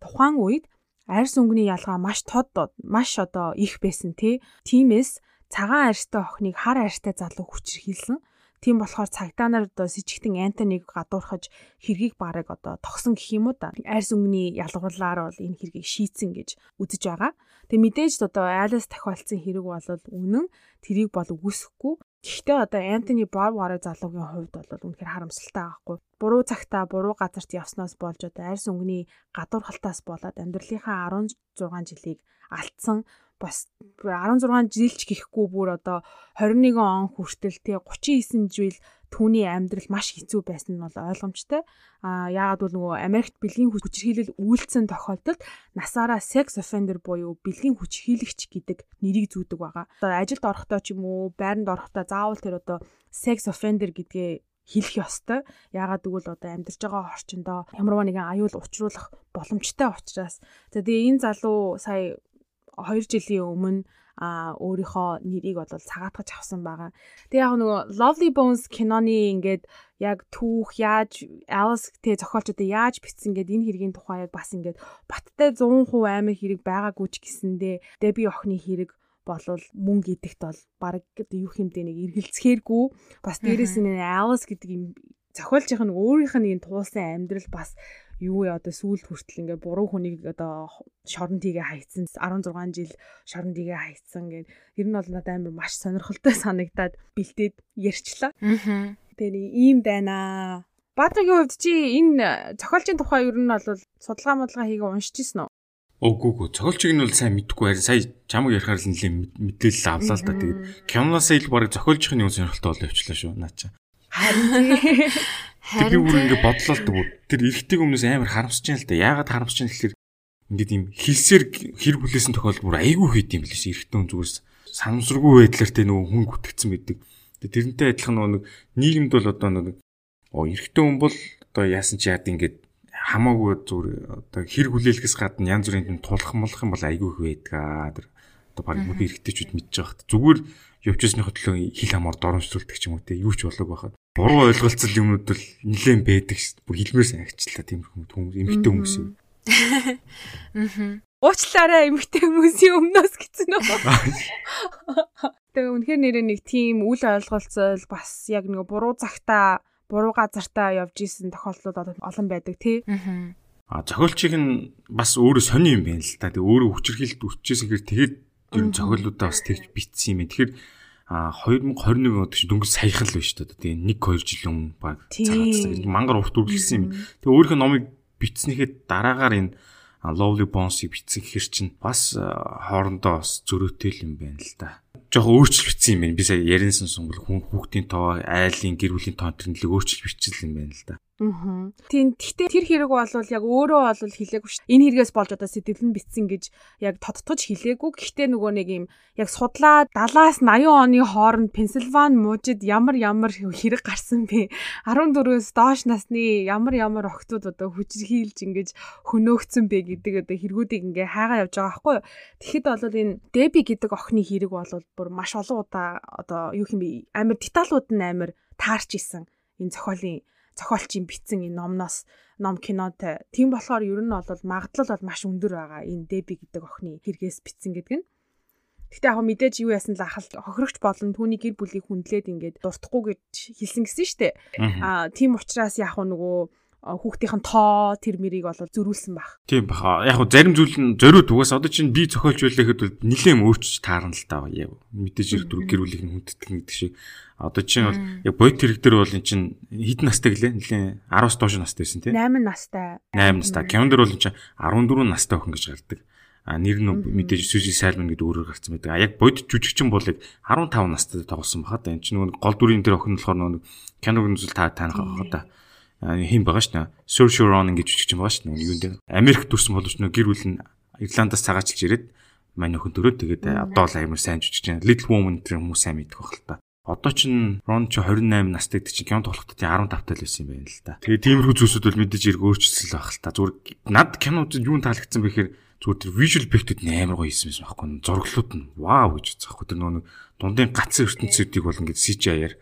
тухайн үед арьс өнгөний ялгаа маш тод маш одоо их байсан тий. Тимээс цагаан арьстай охиныг хар арьстай залуу хүчрхийлсэн. Тийм болохоор цагдаа нар одоо с ิจ гтэн Антонийг гадуурхаж хэргийг барыг одоо тогсон гэх юм уу да. Арьс өнгөний ялгуурлаар бол энэ хэргийг шийдсэн гэж үзэж байгаа. Тэг мэдээж одоо айлаас тохиолдсон хэрэг бол үнэн тэрийг бол үгүйсэхгүй. Гэхдээ одоо Антони Бравари залуугийн хувьд бол үнэхээр харамсалтай байхгүй. Буруу цагтаа буруу газарт явсноос болж одоо арьс өнгөний гадуурхалтаас болоод амьдралынхаа 16 жилийг алдсан бас 16 жилч гэхгүй бүр одоо 21 он хүртэл тий 39 жил түүний амьдрал маш хэцүү байсан нь бол ойлгомжтой. А яагаад бол нөгөө Америкт бэлгийн хүчирхийлэл үйлдсэн тохиолдолд насаараа sex offender буюу бэлгийн хүчирхийлэгч гэдэг нэрийг зүүдэг байгаа. Одоо ажилд орохдоо ч юм уу, байранд орохдоо заавал тэр одоо sex offender гэдгээ хэлэх ёстой. Яагаад гэвэл одоо амьдарч байгаа орчиндөө ямарваа нэгэн аюул учруулах боломжтой учраас. Тэгээ энэ залуу сая 2 жилийн өмнө а өөрийнхөө нэрийг бол цагаатгаж авсан байгаа. Тэгээ яг нөгөө Lovely Bones киноны ингээд яг түүх яаж Alice тэ зохиолчдод яаж бичсэн гэдэг энэ хэргийн тухай яг бас ингээд баттай 100% амар хэрэг байгаагүй ч гэсэндээ Debbie охины хэрэг болвол мөнгө идэгт бол баг юу хэмдэ нэг эргэлцэхэргүй бас дээрэс нь Alice гэдэг юм зохиолчийнх нь өөрийнх нь энэ туулсан амьдрал бас юу яа одоо сүүлд хүртэл ингээ буруу хүнийг одоо шорон тийгээ хайцсан 16 жил шорон тийгээ хайцсан гэд ер нь бол надад амар маш сонирхолтой санагдаад бэлдээд ярьчлаа. Аа. Тэгээ ийм байна. Баатрагийн хувьд чи энэ зохиолчийн тухай ер нь бол судалгаа модлага хийгээ уншиж ирсэн үү? Үгүй үгүй. Цогцолчиг нь бол сайн мэдгүй харин сая чамаг ярихаар л нэлээд мэдээлэл авлаа л да. Тэгээд киноноос ил баг зохиолчийн юм сонирхолтой болоо явчлаа шүү наа чи. Харин тэр бүр ингэ бодлоо л дгүй. Тэр эргэдэг өмнөөс амар харамсаж байна л да. Яагаад харамсаж байна гэхээр ингээд юм хилсээр хэрэг хүлээсэн тохиолдол бүр айгүй хэд юм билээс эргэдэг хүн зүгээс санамсаргүй байдлаар тэ нөгөө хүн гүтгэцэн байдаг. Тэрнтэй адилхан нөгөө нийгэмд бол одоо нэг оо эргэдэг хүн бол одоо яасан ч яад ингээд хамаагүй зүгээр одоо хэр хүлээлгээс гадна янз бүрийн тулах молох юм бол айгүй их байдаг. Тэр одоо баг мөд эргэжтэйчүүд мэдж байхад зүгээр явчихсны хөтлөө хил хамаар доромжлуулдаг ч юм уу те юу ч болоог байхад буруу ойлголцол юмнууд бол нэлээд байдаг шүү. Бүр хэлмээр санагчлаа тийм хүмүүс эмгтэй хүмүүс юм. Аа. Уучлаарай эмгтэй хүмүүсийн өмнөөс гэсэн үү? Тэгээ үнэхээр нэрээ нэг тийм үл ойлголцол бас яг нэг буруу цагтаа буруу газартаа явж исэн тохиолдлууд олон байдаг тий. Аа зохиолчийг нь бас өөрөө сони юм байна л та. Тэгээ өөрөө хүчрхийлд үрчижсэн хэрэг тэгээд ер нь зохиолуудаа бас тэгж битсэн юм байна. Тэгэхээр а 2021 онд чинь дөнгөж саяхан л шүү дээ. Тэгээ 1 2 жил өмнө баг цагаатсан. Мангар урт үргэлжсэн юм. Тэгээ өөрийнхөө номыг бичснийхээ дараагаар энэ Lovely Bones-ыг бичсэн гэхэр чинь бас хоорондоо бас зөрөөтэй юм байна л да жоохон өөрчлөлт бичсэн юм байна. Би сая яринсан сунгал хүн хүүхдийн тоо, айлын гэр бүлийн тоо төрнөлөг өөрчлөлт бичсэн юм байна л да. Аа. Тийм. Гэхдээ тэр хэрэг бол яг өөрөө бол хэлээгүй шүү. Энэ хэрэгээс болж одоо сэтгэл нь битсэн гэж яг тодтогч хэлээгүй. Гэхдээ нөгөө нэг юм яг судлаа 70-аас 80 оны хооронд Пенсильвани мужид ямар ямар хэрэг гарсан бэ? 14-өөс доош насны ямар ямар охтууд одоо хүчрхийлж ингэж хөнөөгцөн бэ гэдэг одоо хэрэгүүдийг ингээ хайгаа явж байгаа байхгүй юу? Тэгэхэд бол энэ Деби гэдэг охины хэрэг бол бүр маш олон удаа одоо юу юм бэ? Амар деталууд нь амар таарч исэн энэ зохиолын зохиолчийн бичсэн энэ номноос ном кинотой. Тийм болохоор ер нь бол магадлал бол маш өндөр байгаа. Энэ Деби гэдэг охины хэрэгээс бичсэн гэдэг нь. Гэтэ яг мэдээж юу яасан л ахал хохирогч болон түүний гэр бүлийг хүндлээд ингээд дуртахгүй гэж хэлсэн гэсэн штэ. Аа тийм учраас яг нөгөө хүүхдийн тоо тэр мэрийг бол зөрүүлсэн баг. Тийм баха. Яг хөө зарим зүйл нь зориуд угаас одоо чинь би зохиолч байлэхэд бол нилээн өөрчж таарна л таа. Яг мэдээж ирэх гэр бүлийг нь хүндэтгэн гэдэг шиг. Одоо чинь бол яг бодит хэрэг дээр бол эн чинь хэдэн настай гэлээ? Нилээн 10-аас доош настай байсан тийм. 8 настай. 8 настай. Дээр бол эн чинь 14 настай охин гэж гардаг. А нэр нь мэдээж Сүжи Сайлман гэдэг өөрөөр гарсан байдаг. А яг бодит жүжигчин бол 15 настай тоглосон бахад. Эн чинь нөгөө гол дүрийн дээр охин болохоор нөгөө киног үзэл та таних байгаа да хин байгаа дээ. Saoirse Ronan гэж жүжигч юм байгаа дээ. Юунд дээр Америк төрсэн боловч нөө гэр бүл нь Ирландаас цагаачилж ирээд манай өхөн төрөө тэгээд одоо л амар сайн жүжигч байна. Little Woman тэр хүмүүс сайн мэдэх байх л та. Одоо ч Рон ч 28 настай гэдэг чинь кино тоглохдоо 15 тал байсан юм байна л да. Тэгээ тиймэрхүү зүйлсүүд бол мэдээж ирг өөрчлөсөн л байх л та. Зүгээр над кинод юу таалагдсан бэхээр зүгээр тэр visual effect-үүд амар гоё хийсэн байсан байхгүй. Зураглууд нь вау гэж байхгүй. Тэр нөгөө дундын гацсан ертөнцүүдийг бол ингээд CGI-аар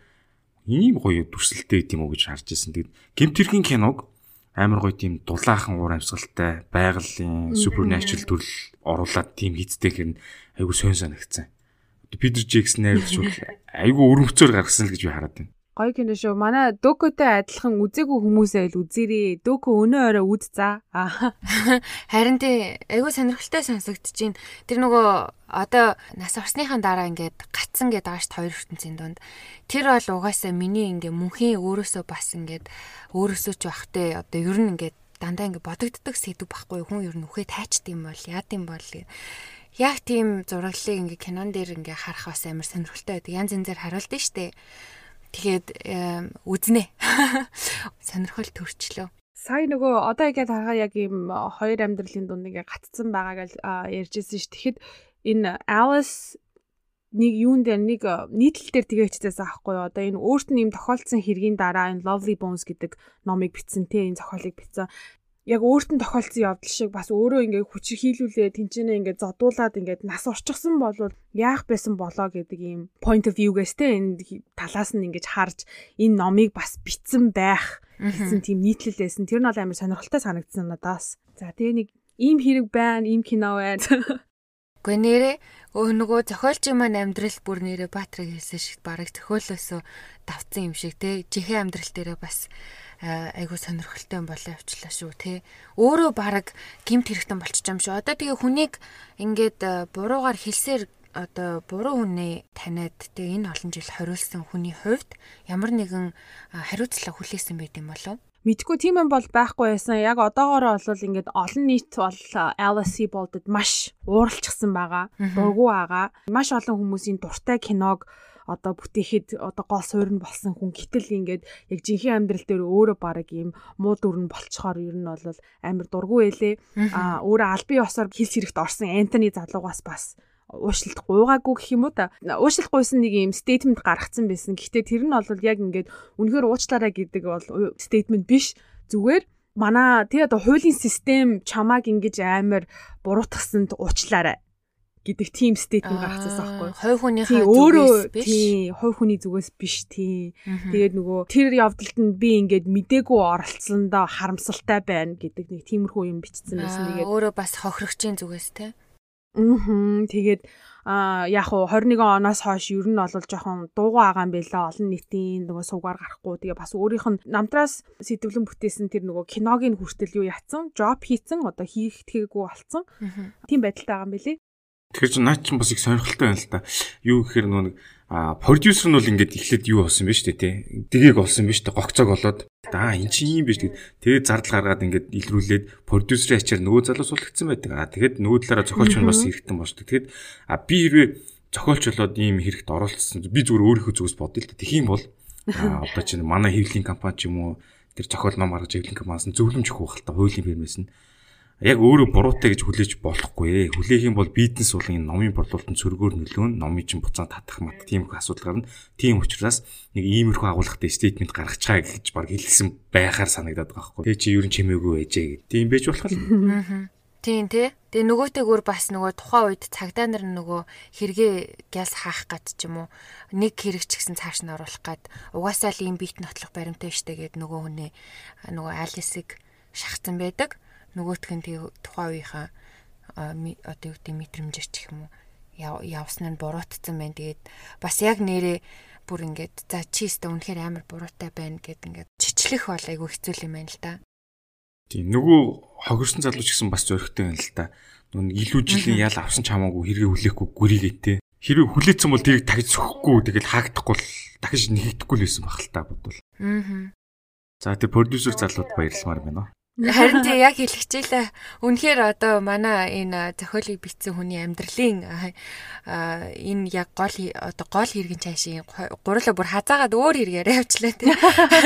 ийм гоё дүрслэлтэй гэдэм үү гэж харж ирсэн. Тэгэд гимтэргийн киног амар гоё тийм дулаахан уур амьсгалтай байгалийн supernatural төрөл оруулаад тийм хийцтэй хэрн айгу сонь санагцсан. Питер Джексон найруулж айгу өрөмцөөр гаргасан л гэж би хараад байна. Гоё кино шүү. Манай Докотой адилхан үзээгүй хүмүүсээ л үзээрээ. Доко өнөө орой үд за. Харин тий айгүй сонирхолтой сонсогдож байна. Тэр нөгөө одоо нас орсныхаа дараа ингээд гацсан гэдэг шүү хоёр ертөнцийн донд. Тэр бол угаасаа миний ингээ мөнхийн өөрөөсөө бас ингээд өөрөөсөө ч бахтай одоо ер нь ингээд дандаа ингээ бодогддог сэдв байхгүй хүн ер нь үхээ тайчд юм бол яад юм бол яг тийм зураглалыг ингээ кинон дээр ингээ харах бас амар сонирхолтой байдаг. Янз янзаар харуулдаг штеп Тэгээд үзнэ. Сонирхол төрчлөө. Сая нөгөө одоо ингээд харахаа яг ийм хоёр амьдралын дунд ингээ гатцсан байгааг ярьжсэн ш. Тэгэхэд энэ Alice нэг юун дээр нэг нийтлэл дээр тэгээ хичээсэн аахгүй юу. Одоо энэ өөрт нь юм тохиолдсон хэргийн дараа энэ Lovely Bones гэдэг номыг бичсэн те энэ зохиолыг бичсэн яг өөрт нь тохиолдсон явдал шиг бас өөрөө ингээд хүчийг хийлүүлээ тэнцэнэ ингээд зодуулаад ингээд нас орчихсон бол яах байсан болоо гэдэг ийм point of view-гээс те энэ талаас нь ингээд харж энэ номыг бас битсэн байх гэсэн тийм нийтлэлээсэн тэр нь бол амар сонирхолтой санагдсан надаас. За тэгээ нэг ийм хэрэг байна, ийм кино байна. Гэхдээ нэрээ өө нөгөө зохиолчийн маань амьдрал бүр нэрээ Баатраг хэлсэн шиг бараг зохиолоосоо давцсан юм шиг те жихэн амьдрал дээрээ бас айгу сонирхолтой юм болоо явчлаа шүү те. Өөрөө баг гимт хэрэгтэн болчих юм шүү. Одоо тэгээ хүнийг ингээд буруугаар хэлсээр одоо буруу хүнээ таниад тэгээ энэ олон жил хориулсан хүний хувьд ямар нэгэн хариуцлага хүлээсэн байт юм болов? Мэдгүй тийм юм бол байхгүй байсан. Яг одоогоороо бол ингээд олон нийт бол LSC болдод маш ууралчихсан байгаа. Дургу байгаа. Маш олон хүмүүсийн дуртай киног одоо бүтээхэд одоо гол суурь нь болсон хүн гэтэл ингээд яг жинхэнэ амьдрал дээр өөрөө баг ийм муу дүр нь болцохоор ер нь бол амар дургу байлээ. А өөрөө албан ёсоор хилс хэрэгт орсон Антони залуугаас бас уушлалт гуйгаагүй гэх юм уу та. Уушлалт гуйсан нэг юм стейтмент гаргацсан байсан. Гэхдээ тэр нь бол яг ингээд үнэхээр уучлаарай гэдэг бол стейтмент биш. Зүгээр манай тий одоо хуулийн систем чамааг ингэж амар буруутгасанд уучлаарай гэдэг team statement гаргацсан байхгүй. Хой хүнийхээ зүгээс биш. Тий, хой хүний зүгээс биш тий. Тэгээд нөгөө тэр явдалд нь би ингээд мдээгүй оролцсондоо харамсалтай байна гэдэг нэг тиймэрхүү юм бичсэн байсан. Тэгээд өөрөө бас хохирогчийн зүгээс тий. Аа тэгээд а яг уу 21 оноос хойш ер нь бол жоохон дуугаа байгаа юм байлаа олон нийтийн нөгөө сувгаар гарахгүй тэгээ бас өөрийнх нь намтраас сэтвлэн бүтээсэн тэр нөгөө киногийн хүртэл юу яатсан жоп хийцэн одоо хийх тгээгүй болцсон тийм байдалтай байгаа юм билий Тэгэхээр чи наа чинь бас их сонирхолтой байна л та. Юу гэхээр нөгөө а продюсер нь бол ингээд эхлээд юу болсон бэ штэ тий. Дэгийг олсон биз дээ. Гогцоог олоод аа эн чинь юм биш тэгээд тэгээд зардал гаргаад ингээд илрүүлээд продюсерийн ачаар нөгөө залуу сулгдсан байдаг. Аа тэгээд нөгөө талаараа зохиолч нь бас хэрэгтэн болчтой. Тэгээд а би хэрвээ зохиолч болоод ийм хэрэгт оролцсон би зүгээр өөрийнхөө зүгээс бодъё л да. Тэгэх юм бол а одоо чинь манай хэвлэлийн компани ч юм уу тэр зохиол ном гаргаж хэвлэлийн компаниас зөвлөмж өгөх хальта хуулийн фирмээс нь яг өөрөө буруутай гэж хүлээж болохгүй. Хүлээх юм бол бизнес бол энэ номын борлуулалтын цөргөөр нөлөөн, номын чинь буцаан татах мат тийм их асуудал гарна. Тийм учраас нэг иймэрхүү агуулгатай стейтмент гаргачаа гэж баг хэлсэн байхаар санагдаад байгаа байхгүй. Тэ чи юу ч чимээгүй байжээ гэдэг. Тийм байж болох л. Тийм тий. Тэгээ нөгөөтэйгөр бас нөгөө тухайн үед цагдаа нар нөгөө хэрэгээ гяс хаах гад ч юм уу нэг хэрэг ч гэсэн цааш нь оруулах гад угаасаа л ийм бит нотлох баримттай штэ гэд нөгөө хүнээ нөгөө Алисыг шахацсан байдаг нөгөөх нь тухайн үеийнхаа одоо юу гэдэг мэдрэмжээр ч юм уу явсан нь буруутцсан байна. Тэгээд бас яг нэрээ бүр ингээд за чи өстө үнэхээр амар буруутай байна гэд ингээд чичлэх бол айгүй хэцүү юм байна л да. Тийм нөгөө хогорсон залууч гэсэн бас зөрөгтэй байна л да. Нүн илүү жилийн ял авсан ч хамаагүй хэрэгээ хүлээхгүй гүрийгээтэй. Хэрэг хүлээсэн бол тэрийг тагж сөхөхгүй тэгэл хаагдахгүй л дахиж нэгдэхгүй л байсан баг л та бодвол. Аа. За тэр продюсер залууд баярлмаар байна. Харин тий яг хэлчихлээ. Үнэхээр одоо манай энэ зохиолыг бичсэн хүний амьдралын энэ яг гол одоо гол хэрэгэн цаашийн гурлаа бүр хазаагаад өөр хэрэг яриа явчлаа тий.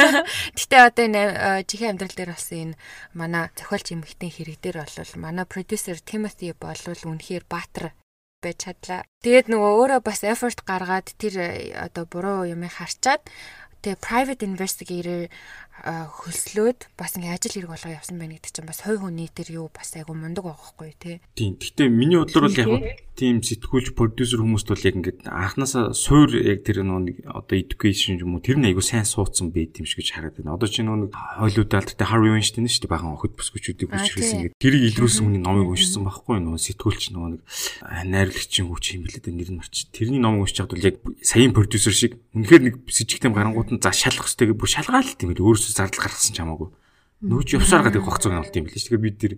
Гэтэ одоо энэ чихэн амьдрал дээр бас энэ манай зохиолч эмэгтэй хэрэг дээр бол манай продюсер Тимоти болвол үнэхээр баатар байж чадлаа. Тэгээд нөгөө өөрөө бас effort гаргаад тэр одоо буруу юмыг харчаад тэгээ private investigator хөлслөөд бас ингээ ажил хэрэг болгоо явсан байна гэдэг чинь бас хой хүний тэр юу бас айгу мундаг байгаа хгүй тий. Тийм. Гэхдээ миний бодлоор бол яг тийм сэтгүүлч продюсер хүмүүст бол яг ингээд анханасаа суур яг тэр нэг одоо education юм уу тэр нь айгу сайн суудсан байт юм шиг гэж хараад байна. Одоо чи нэг Hollywood алдартай Harvey Weinstein шүү дээ бахан охид бүсгүүчүүдийг хүчрсэн ингээд тэрийг илрүүлсэн хүний номыг уншсан байхгүй нөгөө сэтгүүлч нөгөө нэг найрлагчийн хүч юм билээ нэр нь марч. Тэрний номыг уншиж чадвал яг саяын продюсер шиг үнэхээр нэг сэжигтэм гарангууд нь за шалгах хэрэгтэй гэж бүр шалгаалт юм билээ өөрөөсөө зардал гаргасан ч хамаагүй. Нүүч явсаар гадаг хогцоог нь олд юм билээ. Тэгэхээр бид тэр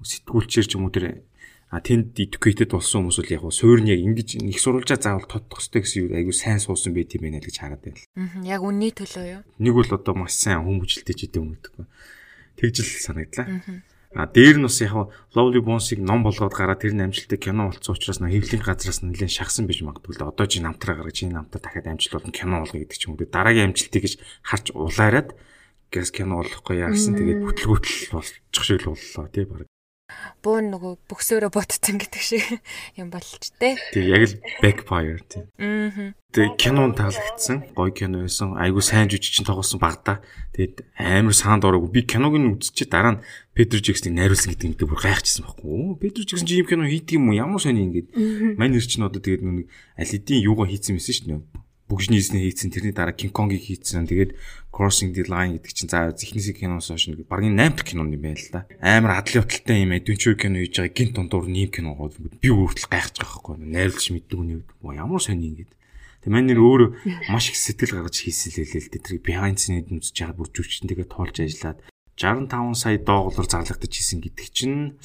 сэтгүүлчээр ч юм уу тэр а тэнд educated болсон хүмүүс бол яг суурь нь яг ингэж их сурвалжаа заавал тодтох хэрэгтэй гэсэн юу айгүй сайн суусан байт юм байна л гэж хараад байл. Аа яг үнний төлөө юу? Нэг бол одоо маш сайн хүмүүжлтэй ч гэдэг юм гэдэггүй. Тэгжил санагдлаа. А дээр нь бас яг Lovely Bones-ыг ном болгоод гараад тэр амжилттай кино болцсон учраас нөө хэвлэлийн газраас нь нэлээд шахсан байж магадгүй л одоо чи намтраа гаргаж энэ намтаа дахиад амжилт болно кино болгоё гэдэг ч юм уу. Дараагийн амжилтыг гэж харж улаарад гэс кино болохгүй яасан тэгээд бүтлгүүтэл болчих шиг л боллоо тий баг. буун нөгөө бөксөөрөө ботцсон гэдэг шиг юм болч тээ. Тэг яг л backfire тийм. Аа. Тэг кинон таалагдсан. Гой кино байсан. Айгу сайн жүжигчин тоглосон багтаа. Тэгэд амар саанд ороогүй. Би киног нь үзчихээ дараа нь Петр Жекснийг найруулсан гэдэг нь бүр гайхчихсан байхгүй. Оо Петр Жексэн чи юм кино хийдэг юм уу? Ямар сони ингэж. Мань нэр чинь одоо тэгээд нэг аль хэдийн юугаа хийсэн мэсэн шүү дээ бүгжнийснээ хийцэн тэрний дараа King Kong-ыг хийцэн тэгээд Crossing the Line гэдэг чинь за зихнэсийг киноос хойш нэг багын 8 дахь кино юм байна л да. Амар адлын уталтай юм адвенчур кино хийж байгаа гинт дундуур нэм кино гоо би өөртөл гайхаж байгаа байхгүй найруулж мэддэг үед ямар сони ингэж. Тэг маань нэр өөр маш их сэтгэл гаргаж хийсэн л хэлээ л дээ. Тэр behind scene-д үзэж байгаа бүр жүжигчнтэйгээ тоолж ажиллаад 65 сая доллар зарлагдаж хийсэн гэдэг чинь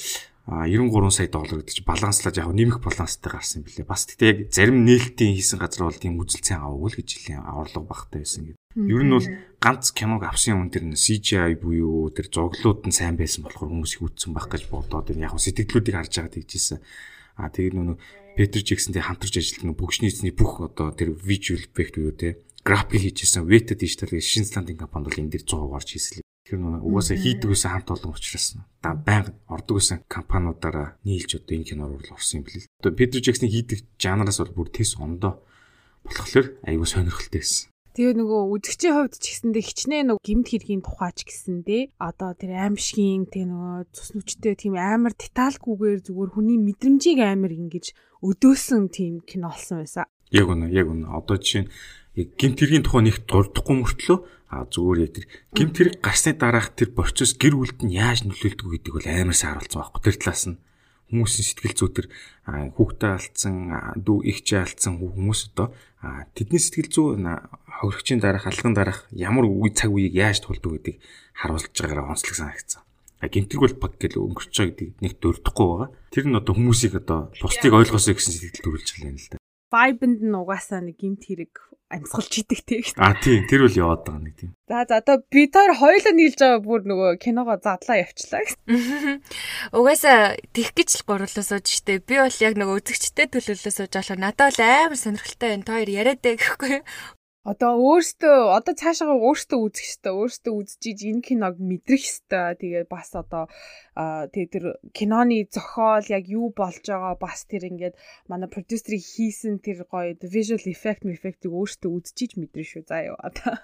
93 сая доллар гэдэг чинь баланслаж яг нэмэх баланстай гарсан юм билээ. Бас тэгтээ яг зарим нээлтийн хийсэн газар бол тийм үзэлцэн аваагүй л гэж хэлээ. Орлого багтай байсан гэдэг. Ер нь бол ганц киног авсан юм дээр нь CGI буюу тэр зуглууд нь сайн байсан болохоор хүмүүс их үзсэн байх гэж бодоод яг сэтгэлдлүүдийг харж байгаа тэгжсэн. А тэгээд нөө Петр Жексэнтэй хамтарч ажилладаг бүгшний эзний бүх одоо тэр visual effect буюу те график хийжсэн Weta Digital гэх Шинзландын компанид бол энэ дээр 100% орж хийсэн Тэр нэг угаасаа хийдэг гэсэн хамт олон учраас да байнга ордог гэсэн компаниудаараа нийлж одоо энэ киноор бол орсон юм билээ. Одоо Педро Жексний хийдэг жанраас бол бүр тэс ондоо болохоор аюу сонирхолтой байсан. Тэгээ нөгөө үзэгчийн хувьд ч гэсэндээ хичнээн нөгөө гимт хэргийн тухайч гэсэндээ одоо тэр аимшигын тэг нөгөө цус нүчтэй тийм амар детальгүйгээр зүгээр хүний мэдрэмжийг амар ингэж өдөөсөн тийм кино болсон байсан. Яг үнэ, яг үнэ. Одоо жишээ нь гимт хэргийн тухай нэг дурдахгүй мөртлөө А зүгээр яг тэр гимт хэрэг гарсны дараах тэр процесс гэр бүлд нь яаж нөлөөлдөг гэдэг бол амар сааруулсан байхгүй тэр талаас нь хүмүүсийн сэтгэл зүй тэр хүүхдээ алдсан дүү ихчээ алдсан хүмүүс одоо тэдний сэтгэл зүй ховрогчийн дараах алган дараах ямар үе цаг үеийг яаж тулдаг гэдгийг харуулж байгаараа онцлог санагдсан. А гимтрэг бол баг гэл өнгөрч байгаа гэдгийг нэг дөрдөхгүй байгаа. Тэр нь одоо хүмүүсийг одоо бусдыг ойлгосоо гэсэн сэтгэл төрүүлж байгаа юм л да. Vibe-нд нь угаасаа нэг гимт хэрэг амьсгалж идэг те. А тийм тэр үл яваад байгаа нэг тийм. За за одоо би тэр хоёулаа нийлж байгаа бүр нөгөө киногоо задлаа явчлаа гэсэн. Угаасаа тех гэж л гурлаа сууж штэ. Би бол яг нөгөө үзэгчтэй төлөвлөлөө сууж болохоор надад бол амар сонирхолтой байна. Тоор яриад дээ гэхгүй одоо өөртөө одоо цаашаа өөртөө үзэх хэвээр өөртөө үзчихийж энэ киног мэдрэх хэвээр тэгээ бас одоо тэгээ тэр киноны зохиол яг юу болж байгаа бас тэр ингээд манай продюсерыг хийсэн тэр гоё visual effect effect-ийг өөртөө үзчихийж мэдрэн шүү. Заа юу одоо.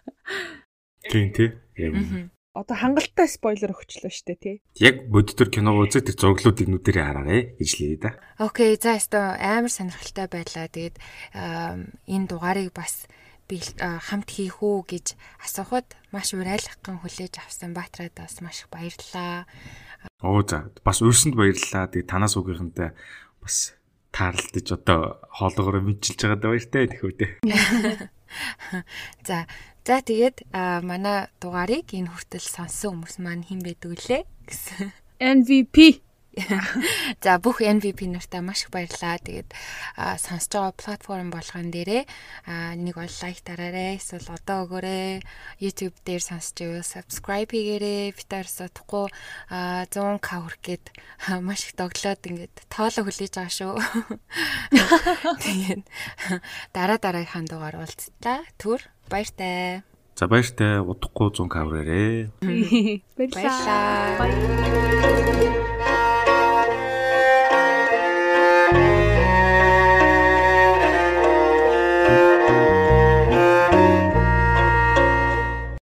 Тийм тий яг одоо хангалттай спойлер өгчлөө штэ тий. Яг бодитор кино үзээ тэр зурглуудыг нүдэрээ хараарэ. Гэж лээ да. Окей, за өстө амар сонирхолтой байлаа. Тэгээд энэ дугаарыг бас хамт хийх үү гэж асуухад маш урайлаххан хүлээж авсан Баатраад бас маш их баярлалаа. Оо за бас өрсөнд баярлалаа. Тэгээ танаас үгийнхэнтэй бас таарлаж одоо хоолоогоор мэдчилж байгаад баяртай тэхүүдээ. За за тэгээд манай дугаарыг энэ хүртэл сонссон хүмүүс маань хэн байдаг вүлээ гэсэн. MVP За бүх MVP нартаа маш их баярлалаа. Тэгээд сонсож байгаа платформ болгон дээрээ нэг бол лайк дараарай. Эсвэл одоо өгөөрэй. YouTube дээр сонсож байвал subscribe хийгээрэй. Битээр содохгүй 100 к хүрэх гээд маш их доглоод ингээд тооло хүлээж байгаа шүү. Тэгээд дараа дараагийнхаа дугаар уулзлаа. Түр баяртай. За баяртай удахгүй 100 к хүрээрээ. Баярлалаа.